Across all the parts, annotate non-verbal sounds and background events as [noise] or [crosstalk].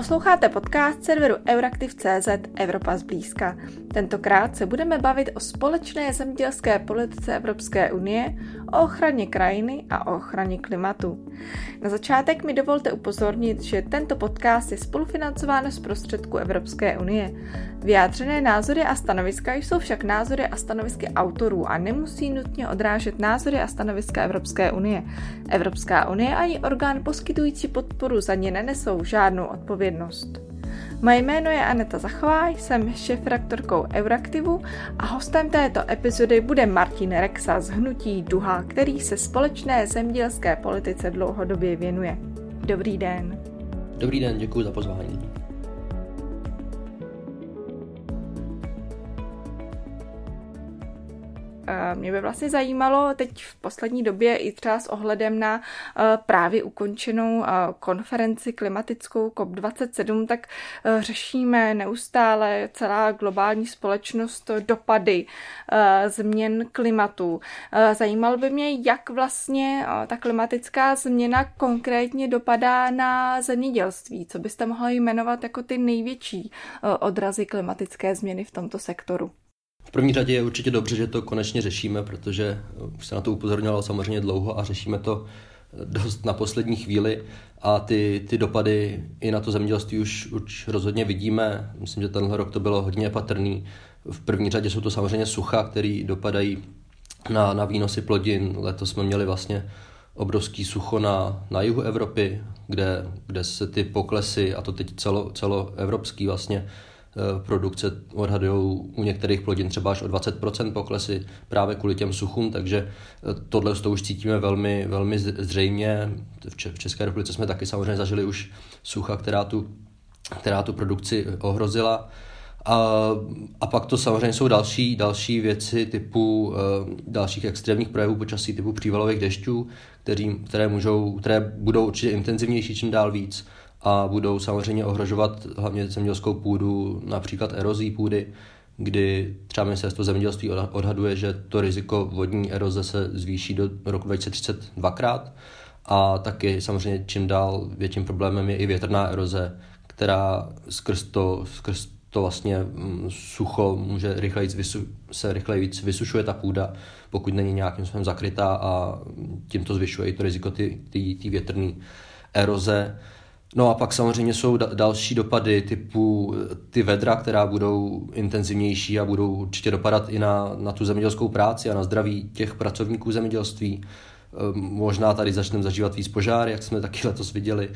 Posloucháte podcast serveru Euraktiv.cz Evropa zblízka. Tentokrát se budeme bavit o společné zemědělské politice Evropské unie, o ochraně krajiny a o ochraně klimatu. Na začátek mi dovolte upozornit, že tento podcast je spolufinancován z prostředků Evropské unie. Vyjádřené názory a stanoviska jsou však názory a stanovisky autorů a nemusí nutně odrážet názory a stanoviska Evropské unie. Evropská unie ani orgán poskytující podporu za ně nenesou žádnou odpovědnost. Moje jméno je Aneta Zachová, jsem šéf-redaktorkou Euraktivu a hostem této epizody bude Martin Rexa z Hnutí Duha, který se společné zemědělské politice dlouhodobě věnuje. Dobrý den. Dobrý den, děkuji za pozvání. Mě by vlastně zajímalo teď v poslední době i třeba s ohledem na eh, právě ukončenou eh, konferenci klimatickou COP27, tak řešíme neustále celá globální společnost dopady změn klimatu. Zajímalo by mě, jak vlastně ta klimatická změna konkrétně dopadá na zemědělství. Co byste mohli jmenovat jako ty největší odrazy klimatické změny v tomto sektoru? V první řadě je určitě dobře, že to konečně řešíme, protože už se na to upozorňovalo samozřejmě dlouho a řešíme to dost na poslední chvíli a ty, ty dopady i na to zemědělství už, už rozhodně vidíme. Myslím, že tenhle rok to bylo hodně patrný. V první řadě jsou to samozřejmě sucha, které dopadají na, na výnosy plodin. Letos jsme měli vlastně obrovský sucho na, na jihu Evropy, kde, kde se ty poklesy, a to teď celo, celoevropský vlastně, Eh, produkce odhadují u některých plodin třeba až o 20% poklesy právě kvůli těm suchům, takže eh, tohle to už cítíme velmi, velmi zřejmě. V České republice jsme taky samozřejmě zažili už sucha, která tu, která tu produkci ohrozila. A, a pak to samozřejmě jsou další, další věci typu dalších extrémních projevů počasí typu přívalových dešťů, které, můžou, které budou určitě intenzivnější čím dál víc a budou samozřejmě ohrožovat hlavně zemědělskou půdu, například erozí půdy, kdy třeba ministerstvo zemědělství odhaduje, že to riziko vodní eroze se zvýší do roku 2030 dvakrát a taky samozřejmě čím dál větším problémem je i větrná eroze, která skrz to, skrz to vlastně mm, sucho může rychleji vysu, se rychleji víc vysušuje ta půda, pokud není nějakým způsobem zakrytá a tím to zvyšuje i to riziko ty, ty, ty větrné eroze. No a pak samozřejmě jsou další dopady typu eh, ty vedra, která budou intenzivnější a budou určitě dopadat i na, na tu zemědělskou práci a na zdraví těch pracovníků zemědělství. Ehm, možná tady začneme zažívat víc požár, jak jsme taky [laughs] letos viděli.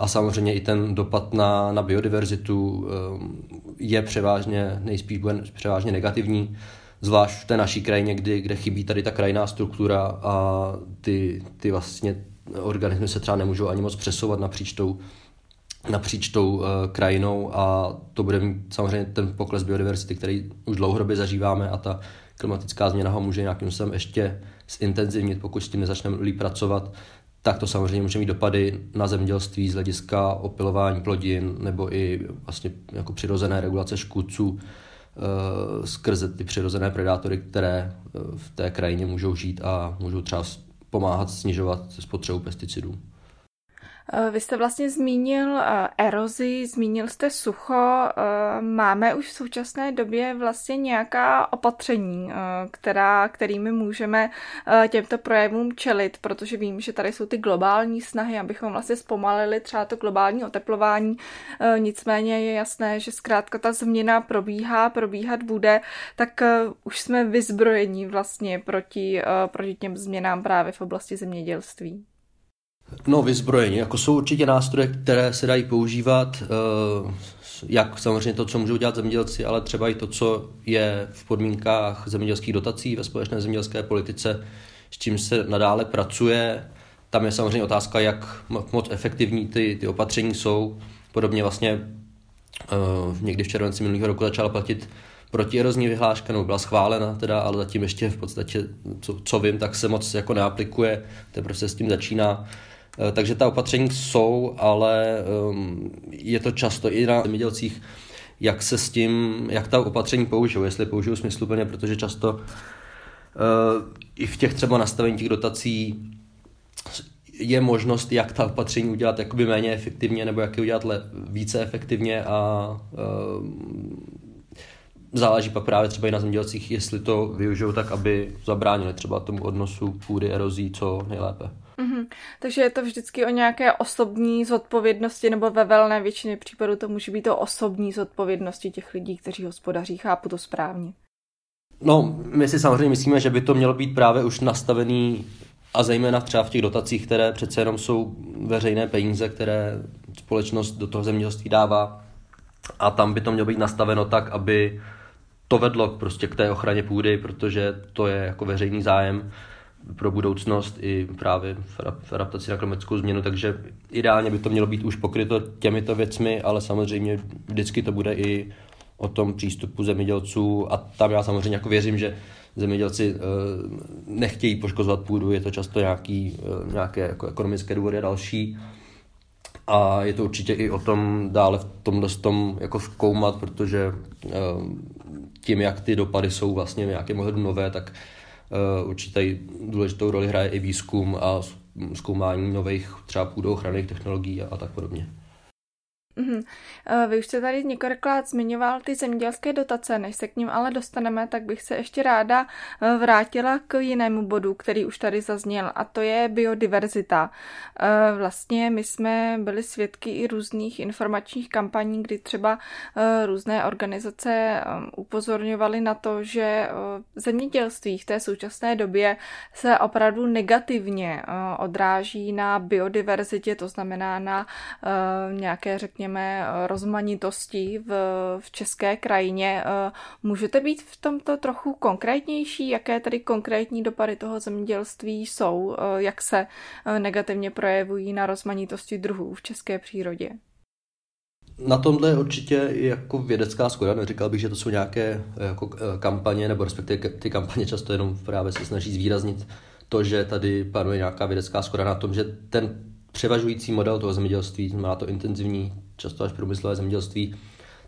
A samozřejmě i ten dopad na, na biodiverzitu ehm, je převážně, nejspíš bude převážně negativní, zvlášť v té naší krajině, kdy, kde chybí tady ta krajná struktura a ty, ty vlastně organismy se třeba nemůžou ani moc přesouvat napříč tou, napříč tou uh, krajinou a to bude mít samozřejmě ten pokles biodiverzity, který už dlouhodobě zažíváme a ta klimatická změna ho může nějakým způsobem ještě zintenzivnit, pokud s tím nezačneme líp pracovat, tak to samozřejmě může mít dopady na zemědělství z hlediska opilování plodin nebo i vlastně jako přirozené regulace škůdců uh, skrze ty přirozené predátory, které v té krajině můžou žít a můžou třeba pomáhat snižovat spotřebu pesticidů. Eh, vy jste vlastně zmínil eh, erozi, zmínil jste sucho. Eh, máme už v současné době vlastně nějaká opatření, která, kterými můžeme těmto projevům čelit, protože vím, že tady jsou ty globální snahy, abychom vlastně zpomalili třeba to globální oteplování. Nicméně je jasné, že zkrátka ta změna probíhá, probíhat bude, tak už jsme vyzbrojení vlastně proti, proti těm změnám právě v oblasti zemědělství. No, vyzbrojení. Jako jsou určitě nástroje, které se dají používat, eh, jak samozřejmě to, co můžou dělat zemědělci, ale třeba i to, co je v podmínkách zemědělských dotací ve společné zemědělské politice, s čím se nadále pracuje. Tam je samozřejmě otázka, jak moc efektivní ty, ty opatření jsou. Podobně vlastně uh, někdy v červenci minulého roku začala platit protierozní vyhláška, nebo byla schválena teda, ale zatím ještě v podstatě, co, co vím, tak se moc jako neaplikuje, teprve se s tím začíná. Eh, takže ta opatření jsou, ale ehm, je to často i na zemědělcích, jak se s tím, jak ta opatření použijou, jestli použijou smysluplně, protože často eh, i v těch třeba nastavení těch dotací je možnost, jak ta opatření udělat jakoby méně efektivně nebo jak je udělat le, více efektivně a uh, záleží pak právě třeba i na zemědělcích, jestli to využijou tak, aby zabránili třeba tomu odnosu půdy, erozí co nejlépe. Mm-hmm. Takže je to vždycky o nějaké osobní zodpovědnosti, nebo ve velné většině případů to může být o osobní zodpovědnosti těch lidí, kteří hospodaří. Chápu to správně. No, my si samozřejmě myslíme, že by to mělo být právě už nastavený a zejména třeba v těch dotacích, které přece jenom jsou veřejné peníze, které společnost do toho zemědělství dává. A tam by to mělo být nastaveno tak, aby to vedlo prostě k té ochraně půdy, protože to je jako veřejný zájem pro budoucnost i právě v adaptaci na klimatickou změnu, takže ideálně by to mělo být už pokryto těmito věcmi, ale samozřejmě vždycky to bude i o tom přístupu zemědělců a tam já samozřejmě jako věřím, že zemědělci eh, nechtějí poškozovat půdu, je to často nějaký, eh, nějaké jako ekonomické důvody a další. A je to určitě i o tom dále v tomhle tom jako zkoumat, protože eh, tím, jak ty dopady jsou vlastně nějaké ohledu nové, tak určitě důležitou roli hraje i výzkum a zkoumání nových třeba půdochranných technologií a, a tak podobně. Mm-hmm. Vy už jste tady několikrát zmiňoval ty zemědělské dotace, než se k ním ale dostaneme, tak bych se ještě ráda eh, vrátila k jinému bodu, který už tady zazněl, a to je biodiverzita. Eh, vlastně my jsme byli svědky i různých informačních kampaní, kdy třeba různé organizace upozorňovaly na to, že zemědělství v té současné době se opravdu negativně odráží na biodiverzitě, to znamená na nějaké, řekněme, řekněme, rozmanitosti v, v české krajině. Eh, můžete být v tomto trochu konkrétnější? Jaké tedy konkrétní dopady toho zemědělství jsou? Eh, jak se eh, negativně projevují na rozmanitosti druhů v české přírodě? Na tomhle je určitě jako vědecká skoda. Neříkal bych, že to jsou nějaké jako kampaně, nebo respektive ty kampaně často jenom právě se snaží zvýraznit to, že tady panuje nějaká vědecká skoda na tom, že ten převažující model toho zemědělství, má to intenzivní, často až průmyslové zemědělství,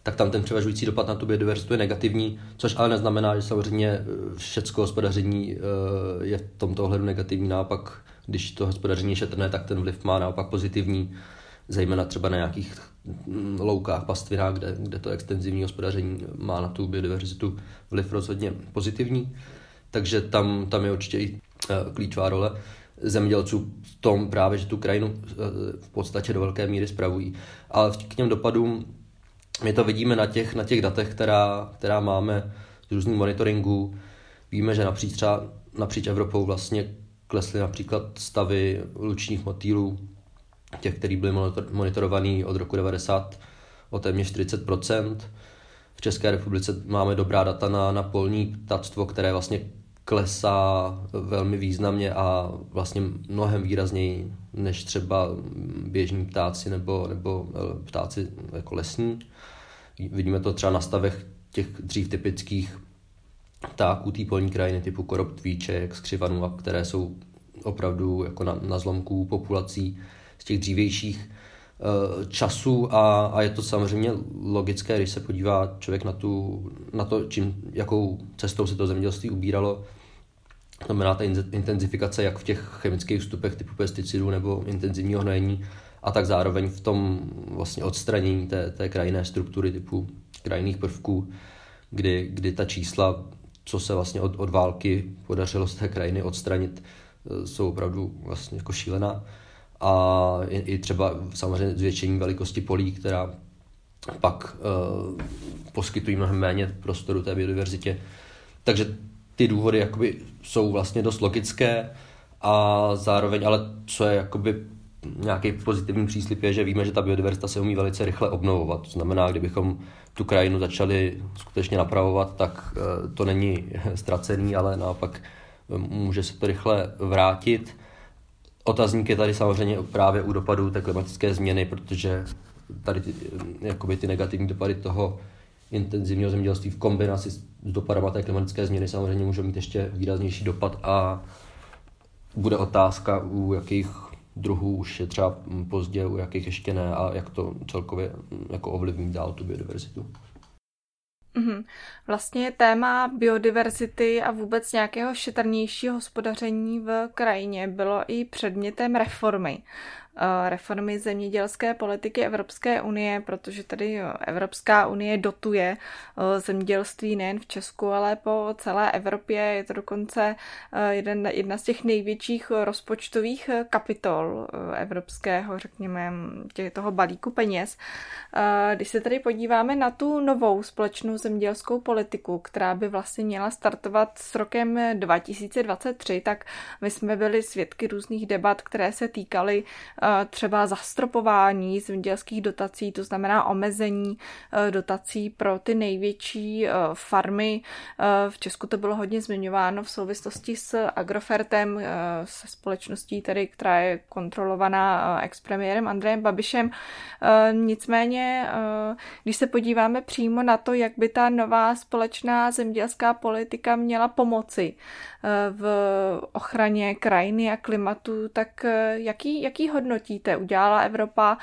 tak tam ten převažující dopad na tu biodiverzitu je negativní, což ale neznamená, že samozřejmě eh, všechno hospodaření eh, je v tomto ohledu negativní. Naopak, když to hospodaření je šetrné, tak ten vliv má naopak pozitivní, zejména třeba na nějakých mm, loukách, pastvinách, kde, kde to extenzivní hospodaření má na tu biodiverzitu vliv rozhodně pozitivní. Takže tam, tam je určitě i eh, klíčová role zemědělců v tom právě, že tu krajinu eh, v podstatě do velké míry spravují. Ale k těm dopadům my to vidíme na těch, na těch datech, která, která máme z různých monitoringů. Víme, že napříč, třeba, napříč Evropou vlastně klesly například stavy lučních motýlů, těch, který byly monitorovaný od roku 90 o téměř 40% V České republice máme dobrá data na, na polní ptactvo, které vlastně klesá velmi významně a vlastně mnohem výrazněji než třeba běžní ptáci nebo, nebo eh, ptáci jako lesní. Vidíme to třeba na stavech těch dřív typických ptáků té polní krajiny typu koroptvíček, skřivanů, které jsou opravdu jako na, na zlomku populací z těch dřívějších eh, časů a, a je to samozřejmě logické, když se podívá člověk na, tu, na to, čím, jakou cestou se to zemědělství ubíralo znamená ta intenzifikace jak v těch chemických vstupech typu pesticidů nebo intenzivního hnojení a tak zároveň v tom vlastně odstranění té, té krajinné struktury typu krajinných prvků, kdy, kdy ta čísla, co se vlastně od, od války podařilo z té krajiny odstranit, e, jsou opravdu vlastně jako šílená. A i, i třeba samozřejmě zvětšení velikosti polí, která pak uh, poskytují mnohem méně prostoru té biodiverzitě. Takže ty důvody jakoby jsou vlastně dost logické a zároveň, ale co je jakoby nějaký pozitivní příslip je, že víme, že ta biodiverzita se umí velice rychle obnovovat. To znamená, kdybychom tu krajinu začali skutečně napravovat, tak eh, to není [laughs] ztracený, ale naopak eh, může se to rychle vrátit. Otazník je tady samozřejmě právě u dopadů té klimatické změny, protože tady ty, eh, jakoby ty negativní dopady toho intenzivního zemědělství v kombinaci s dopadama té klimatické změny samozřejmě může mít ještě výraznější dopad a bude otázka, u jakých druhů už je třeba pozdě, u jakých ještě ne a jak to celkově jako ovlivní dál tu biodiverzitu. Mm-hmm. Vlastně téma biodiverzity a vůbec nějakého šetrnějšího hospodaření v krajině bylo i předmětem reformy. Eh, reformy zemědělské politiky Evropské unie, protože tady Evropská unie dotuje eh, zemědělství nejen v Česku, ale po celé Evropě. Je to dokonce eh, jeden, jedna z těch největších rozpočtových kapitol evropského, řekněme, tě, toho balíku peněz. Když se tady podíváme na tu novou společnou zemědělskou politiku, která by vlastně měla startovat s rokem 2023, tak my jsme byli svědky různých debat, které se týkaly třeba zastropování zemědělských dotací, to znamená omezení e, dotací pro ty největší e, farmy. V Česku to bylo hodně zmiňováno v souvislosti s Agrofertem, se společností, tedy, která je kontrolovaná expremiérem Andrejem Babišem. Nicméně, když se podíváme přímo na to, jak by ta nová společná zemědělská politika měla pomoci v ochraně krajiny a klimatu, tak jaký, jaký hodnotíte? Udělala Evropa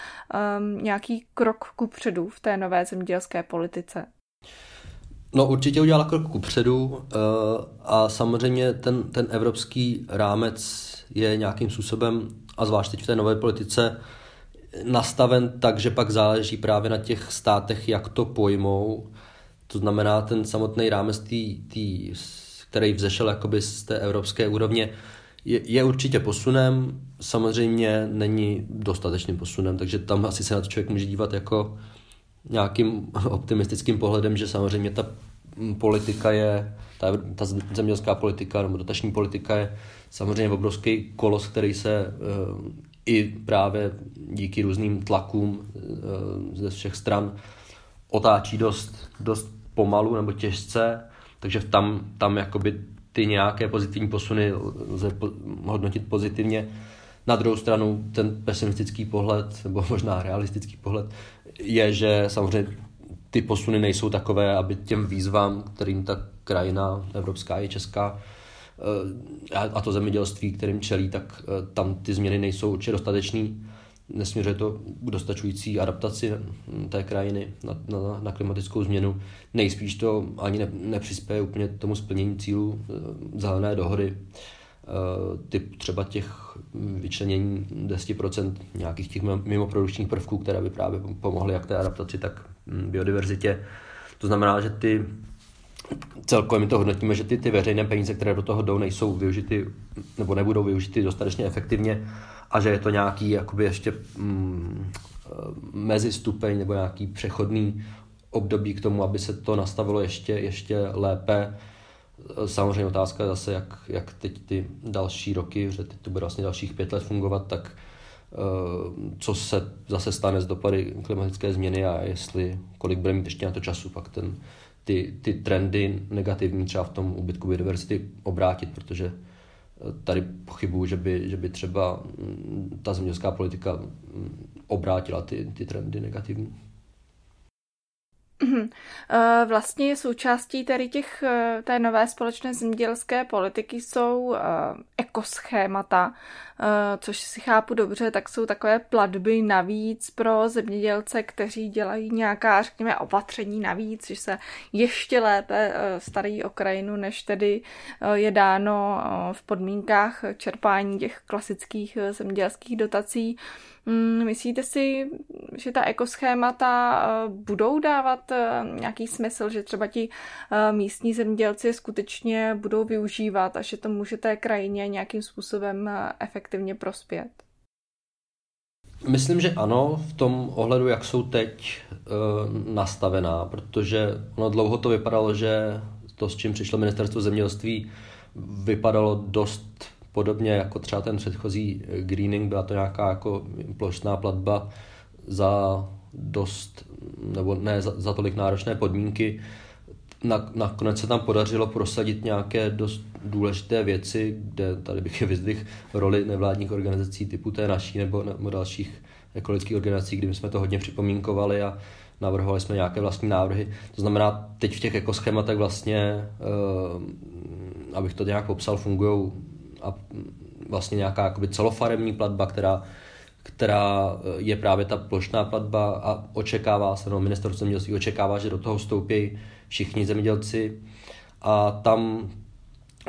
um, nějaký krok ku předu v té nové zemědělské politice? No určitě udělala krok ku předu uh, a samozřejmě ten, ten evropský rámec je nějakým způsobem, a zvlášť teď v té nové politice, nastaven tak, že pak záleží právě na těch státech, jak to pojmou. To znamená, ten samotný rámec, tý, který vzešel jakoby z té evropské úrovně, je, je určitě posunem, samozřejmě není dostatečným posunem, takže tam asi se na to člověk může dívat jako nějakým [laughs] optimistickým pohledem, že samozřejmě ta politika je, ta, ta zemědělská politika nebo dotační politika je samozřejmě obrovský kolos, který se uh, i právě díky různým tlakům uh, ze všech stran otáčí dost, dost pomalu nebo těžce, takže tam, tam jakoby ty nějaké pozitivní posuny lze hodnotit pozitivně. Na druhou stranu ten pesimistický pohled, nebo možná realistický pohled, je, že samozřejmě ty posuny nejsou takové, aby těm výzvám, kterým ta krajina evropská i česká, eh, a to zemědělství, kterým čelí, tak eh, tam ty změny nejsou určitě dostatečný nesměřuje to k dostačující adaptaci té krajiny na, na, na klimatickou změnu. Nejspíš to ani ne, nepřispěje úplně tomu splnění cílů eh, zelené dohody. Eh, typ třeba těch vyčlenění 10% nějakých těch mimoprodukčních prvků, které by právě pomohly jak té adaptaci, tak hm, biodiverzitě. To znamená, že ty celkově my to hodnotíme, že ty, ty veřejné peníze, které do toho jdou, nejsou využity nebo nebudou využity dostatečně efektivně a že je to nějaký jakoby ještě mm, eh, mezistupeň nebo nějaký přechodný období k tomu, aby se to nastavilo ještě, ještě lépe. Samozřejmě otázka je zase, jak, jak teď ty další roky, že teď to bude vlastně dalších pět let fungovat, tak eh, co se zase stane z dopady klimatické změny a jestli, kolik bude mít ještě na to času pak ten, ty, ty trendy negativní třeba v tom úbytku biodiverzity obrátit, protože tady pochybuju, že by, že by třeba mm, ta zemědělská politika mm, obrátila ty, ty trendy negativní. Eh, vlastně součástí tady těch, eh, té nové společné zemědělské politiky jsou eh, ekoschémata, což si chápu dobře, tak jsou takové platby navíc pro zemědělce, kteří dělají nějaká, řekněme, opatření navíc, že se ještě lépe starají o krajinu, než tedy je dáno v podmínkách čerpání těch klasických zemědělských dotací. Mm, myslíte si, že ta ekoschémata budou dávat nějaký smysl, že třeba ti eh, místní zemědělci skutečně budou využívat a že to může té krajině nějakým způsobem efektivně prospět? Myslím, že ano, v tom ohledu, jak jsou teď nastavená, protože ono dlouho to vypadalo, že to, s čím přišlo ministerstvo zemědělství, vypadalo dost podobně jako třeba ten předchozí greening, byla to nějaká jako plošná platba za dost, nebo ne za, za tolik náročné podmínky. Na, nakonec se tam podařilo prosadit nějaké dost důležité věci, kde tady bych je vyzdvihl roli nevládních organizací typu té naší nebo, nebo dalších ekologických organizací, kdy jsme to hodně připomínkovali a navrhovali jsme nějaké vlastní návrhy. To znamená, teď v těch ekoschématech vlastně, uh, abych to nějak popsal, fungují a vlastně nějaká celofaremní platba, která, která eh, je právě ta plošná platba a očekává se, no ministerstvo zemědělství očekává, že do toho vstoupí všichni zemědělci. A tam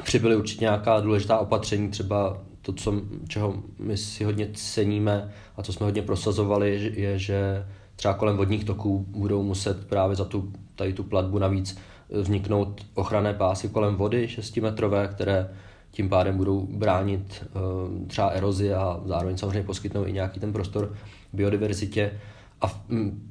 přibyly určitě nějaká důležitá opatření, třeba to, co, čeho my si hodně ceníme a co jsme hodně prosazovali, je, že třeba kolem vodních toků budou muset právě za tu, tady tu platbu navíc vzniknout ochranné pásy kolem vody 6-metrové, které tím pádem budou bránit uh, třeba erozi a zároveň samozřejmě poskytnou i nějaký ten prostor biodiverzitě. A mm,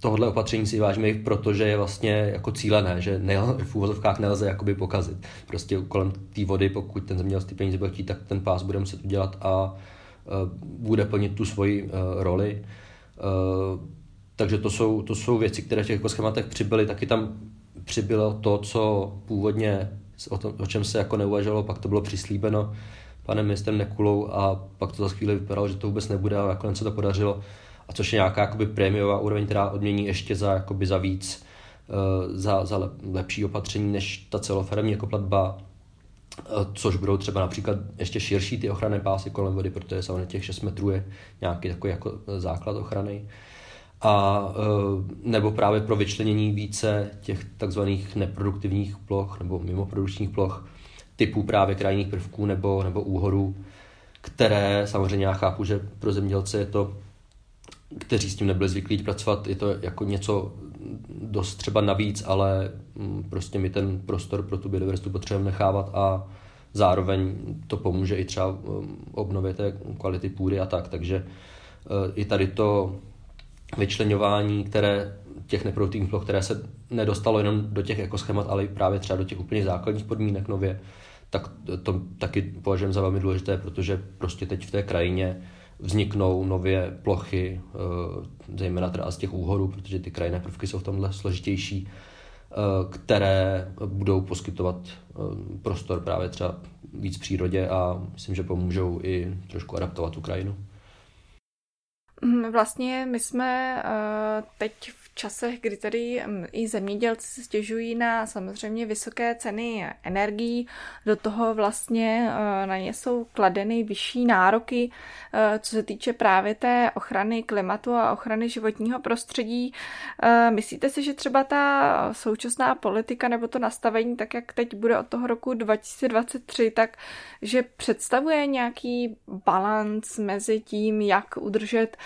tohle opatření si vážíme i protože je vlastně jako cílené, že ne, v úvozovkách nelze jakoby pokazit. Prostě kolem té vody, pokud ten zemědělec ty peníze bude chtít, tak ten pás bude muset udělat a uh, bude plnit tu svoji uh, roli. Takže to jsou, to jsou věci, které v těch schématech přibyly. Taky tam přibylo to, co původně, o, tom, o čem se jako neuvažovalo, pak to bylo přislíbeno panem ministrem Nekulou a pak to za chvíli vypadalo, že to vůbec nebude, ale nakonec se to podařilo. A což je nějaká jakoby prémiová úroveň, která odmění ještě za, jakoby za víc, uh, za, za lepší opatření než ta celofaremní jako platba, uh, což budou třeba například ještě širší ty ochranné pásy kolem vody, protože samozřejmě těch 6 metrů je nějaký takový jako základ ochrany. A e, nebo právě pro vyčlenění více těch takzvaných neproduktivních ploch nebo mimoprodukčních ploch typů právě krajinných prvků nebo, nebo úhorů, které samozřejmě já chápu, že pro zemědělce je to, kteří s tím nebyli zvyklí pracovat, je to jako něco dost třeba navíc, ale mm, prostě my ten prostor pro tu biodiverzitu potřebujeme nechávat a zároveň to pomůže i třeba mm, obnově té kvality půdy a tak, takže e, i tady to vyčlenování, které těch neproduktivních ploch, které se nedostalo jenom do těch ekoschémat, ale i právě třeba do těch úplně základních podmínek nově, tak to taky považujeme za velmi důležité, protože prostě teď v té krajině vzniknou nově plochy, eh, zejména teda z těch úhorů, protože ty krajinné prvky jsou v tomhle složitější, eh, které budou poskytovat eh, prostor právě třeba víc přírodě a myslím, že pomůžou i trošku adaptovat tu krajinu. Mm, vlastně my jsme uh, teď časech, kdy tady mm, i zemědělci se stěžují na samozřejmě vysoké ceny energií, do toho vlastně eh, na ně jsou kladeny vyšší nároky, eh, co se týče právě té ochrany klimatu a ochrany životního prostředí. Eh, myslíte si, že třeba ta současná politika nebo to nastavení, tak jak teď bude od toho roku 2023, tak že představuje nějaký balans mezi tím, jak udržet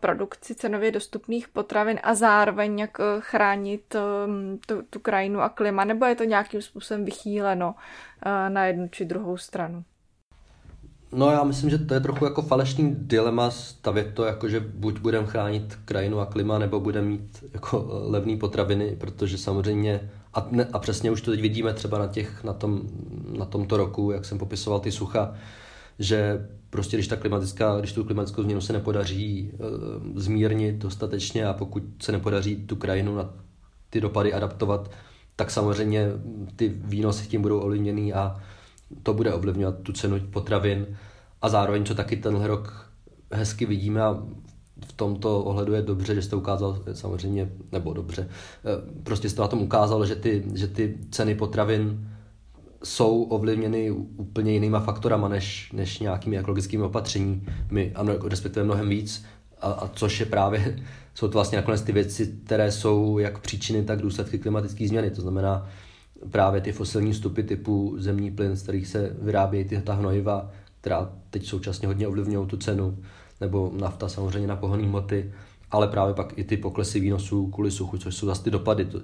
produkci cenově dostupných potravin a zároveň jak eh, chránit ehm, tu, tu krajinu a klima, nebo je to nějakým způsobem vychýleno eh, na jednu či druhou stranu? No já myslím, že to je trochu jako falešný dilema stavět to jako, že buď budeme chránit krajinu a klima, nebo budeme mít jako eh, levné potraviny, protože samozřejmě, a, ne, a přesně už to teď vidíme třeba na, těch, na, tom, na tomto roku, jak jsem popisoval ty sucha, že prostě když, ta klimatická, když tu klimatickou změnu se nepodaří uh, zmírnit dostatečně a pokud se nepodaří tu krajinu na ty dopady adaptovat, tak samozřejmě ty výnosy tím budou ovlivněný a to bude ovlivňovat tu cenu potravin. A zároveň, co taky tenhle rok hezky vidíme a v tomto ohledu je dobře, že jste ukázal samozřejmě, nebo dobře, eh, prostě jste na tom ukázal, že ty, že ty ceny potravin jsou ovlivněny úplně jinýma faktorama než, než nějakými ekologickými opatřeními, a respektive mnohem víc, a, a což je právě, [laughs] jsou to vlastně nakonec ty věci, které jsou jak příčiny, tak důsledky klimatické změny. To znamená právě ty fosilní vstupy typu zemní plyn, z kterých se vyrábějí ty ta hnojiva, která teď současně hodně ovlivňují tu cenu, nebo nafta samozřejmě na pohonné hmoty, ale právě pak i ty poklesy výnosů kvůli suchu, což jsou zase ty dopady. To,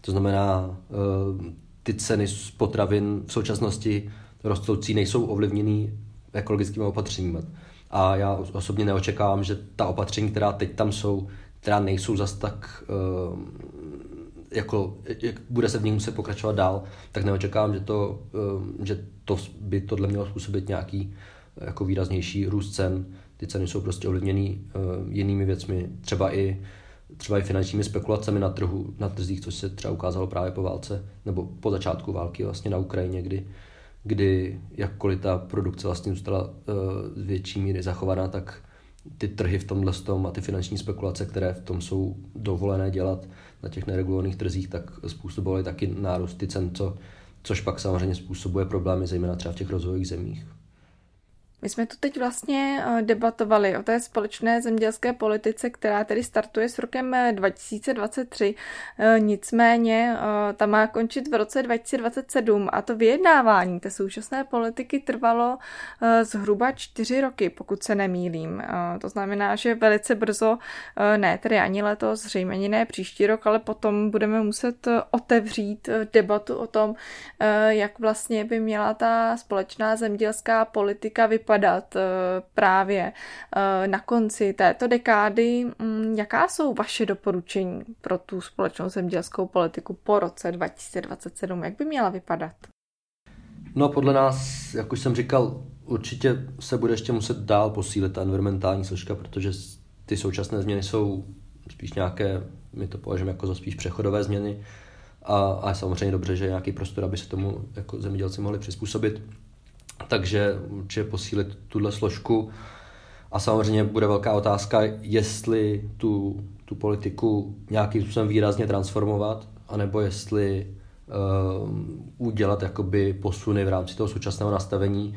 to znamená, eh, ty ceny z potravin v současnosti rostoucí nejsou ovlivněny ekologickými opatřeními. A já osobně neočekávám, že ta opatření, která teď tam jsou, která nejsou zas tak, uh, jako, jak bude se v nich muset pokračovat dál, tak neočekávám, že to, uh, že to by tohle mělo způsobit nějaký jako výraznější růst cen. Ty ceny jsou prostě ovlivněny uh, jinými věcmi, třeba i třeba i finančními spekulacemi na trhu, na trzích, což se třeba ukázalo právě po válce, nebo po začátku války vlastně na Ukrajině, kdy, kdy jakkoliv ta produkce vlastně zůstala uh, větší míry zachovaná, tak ty trhy v tomhle tom a ty finanční spekulace, které v tom jsou dovolené dělat na těch neregulovaných trzích, tak způsobovaly taky nárůsty cen, co, což pak samozřejmě způsobuje problémy, zejména třeba v těch rozvojových zemích. My jsme tu teď vlastně eh, debatovali o té společné zemědělské politice, která tedy startuje s rokem 2023. Eh, nicméně eh, ta má končit v roce 2027 a to vyjednávání té současné politiky trvalo zhruba čtyři roky, pokud se nemýlím. To znamená, že velice brzo, ne tedy ani letos, zřejmě ani ne příští rok, ale potom budeme muset otevřít debatu o tom, jak vlastně by měla ta společná zemědělská politika vypadat vypadat eh, právě eh, na konci této dekády. Mm, jaká jsou vaše doporučení pro tu společnou zemědělskou politiku po roce 2027? Jak by měla vypadat? No podle nás, jak už jsem říkal, určitě se bude ještě muset dál posílit ta environmentální složka, protože ty současné změny jsou spíš nějaké, my to považujeme jako za spíš přechodové změny a, a je samozřejmě dobře, že je nějaký prostor, aby se tomu jako zemědělci mohli přizpůsobit takže určitě posílit tuhle složku. A samozřejmě bude velká otázka, jestli tu, tu politiku nějakým způsobem výrazně transformovat, anebo jestli uh, udělat jakoby posuny v rámci toho současného nastavení.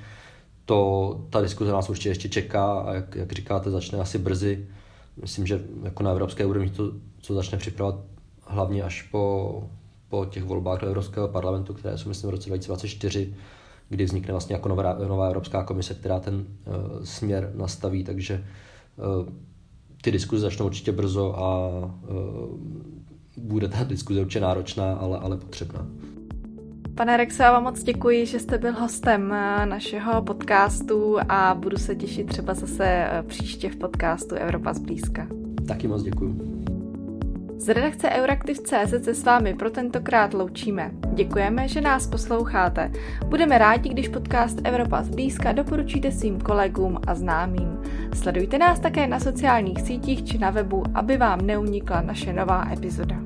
To, ta diskuze nás určitě ještě čeká a jak, jak říkáte, začne asi brzy. Myslím, že jako na evropské úrovni to, co začne připravovat hlavně až po, po těch volbách do Evropského parlamentu, které jsou myslím v roce 2024, kdy vznikne vlastně jako nová, nová Evropská komise, která ten uh, směr nastaví, takže uh, ty diskuze začnou určitě brzo a uh, bude ta diskuze určitě náročná, ale, ale potřebná. Pane Rexe, já vám moc děkuji, že jste byl hostem našeho podcastu a budu se těšit třeba zase příště v podcastu Evropa zblízka. Taky moc děkuji. Z redakce Euraktiv.cz se s vámi pro tentokrát loučíme. Děkujeme, že nás posloucháte. Budeme rádi, když podcast Evropa zblízka doporučíte svým kolegům a známým. Sledujte nás také na sociálních sítích či na webu, aby vám neunikla naše nová epizoda.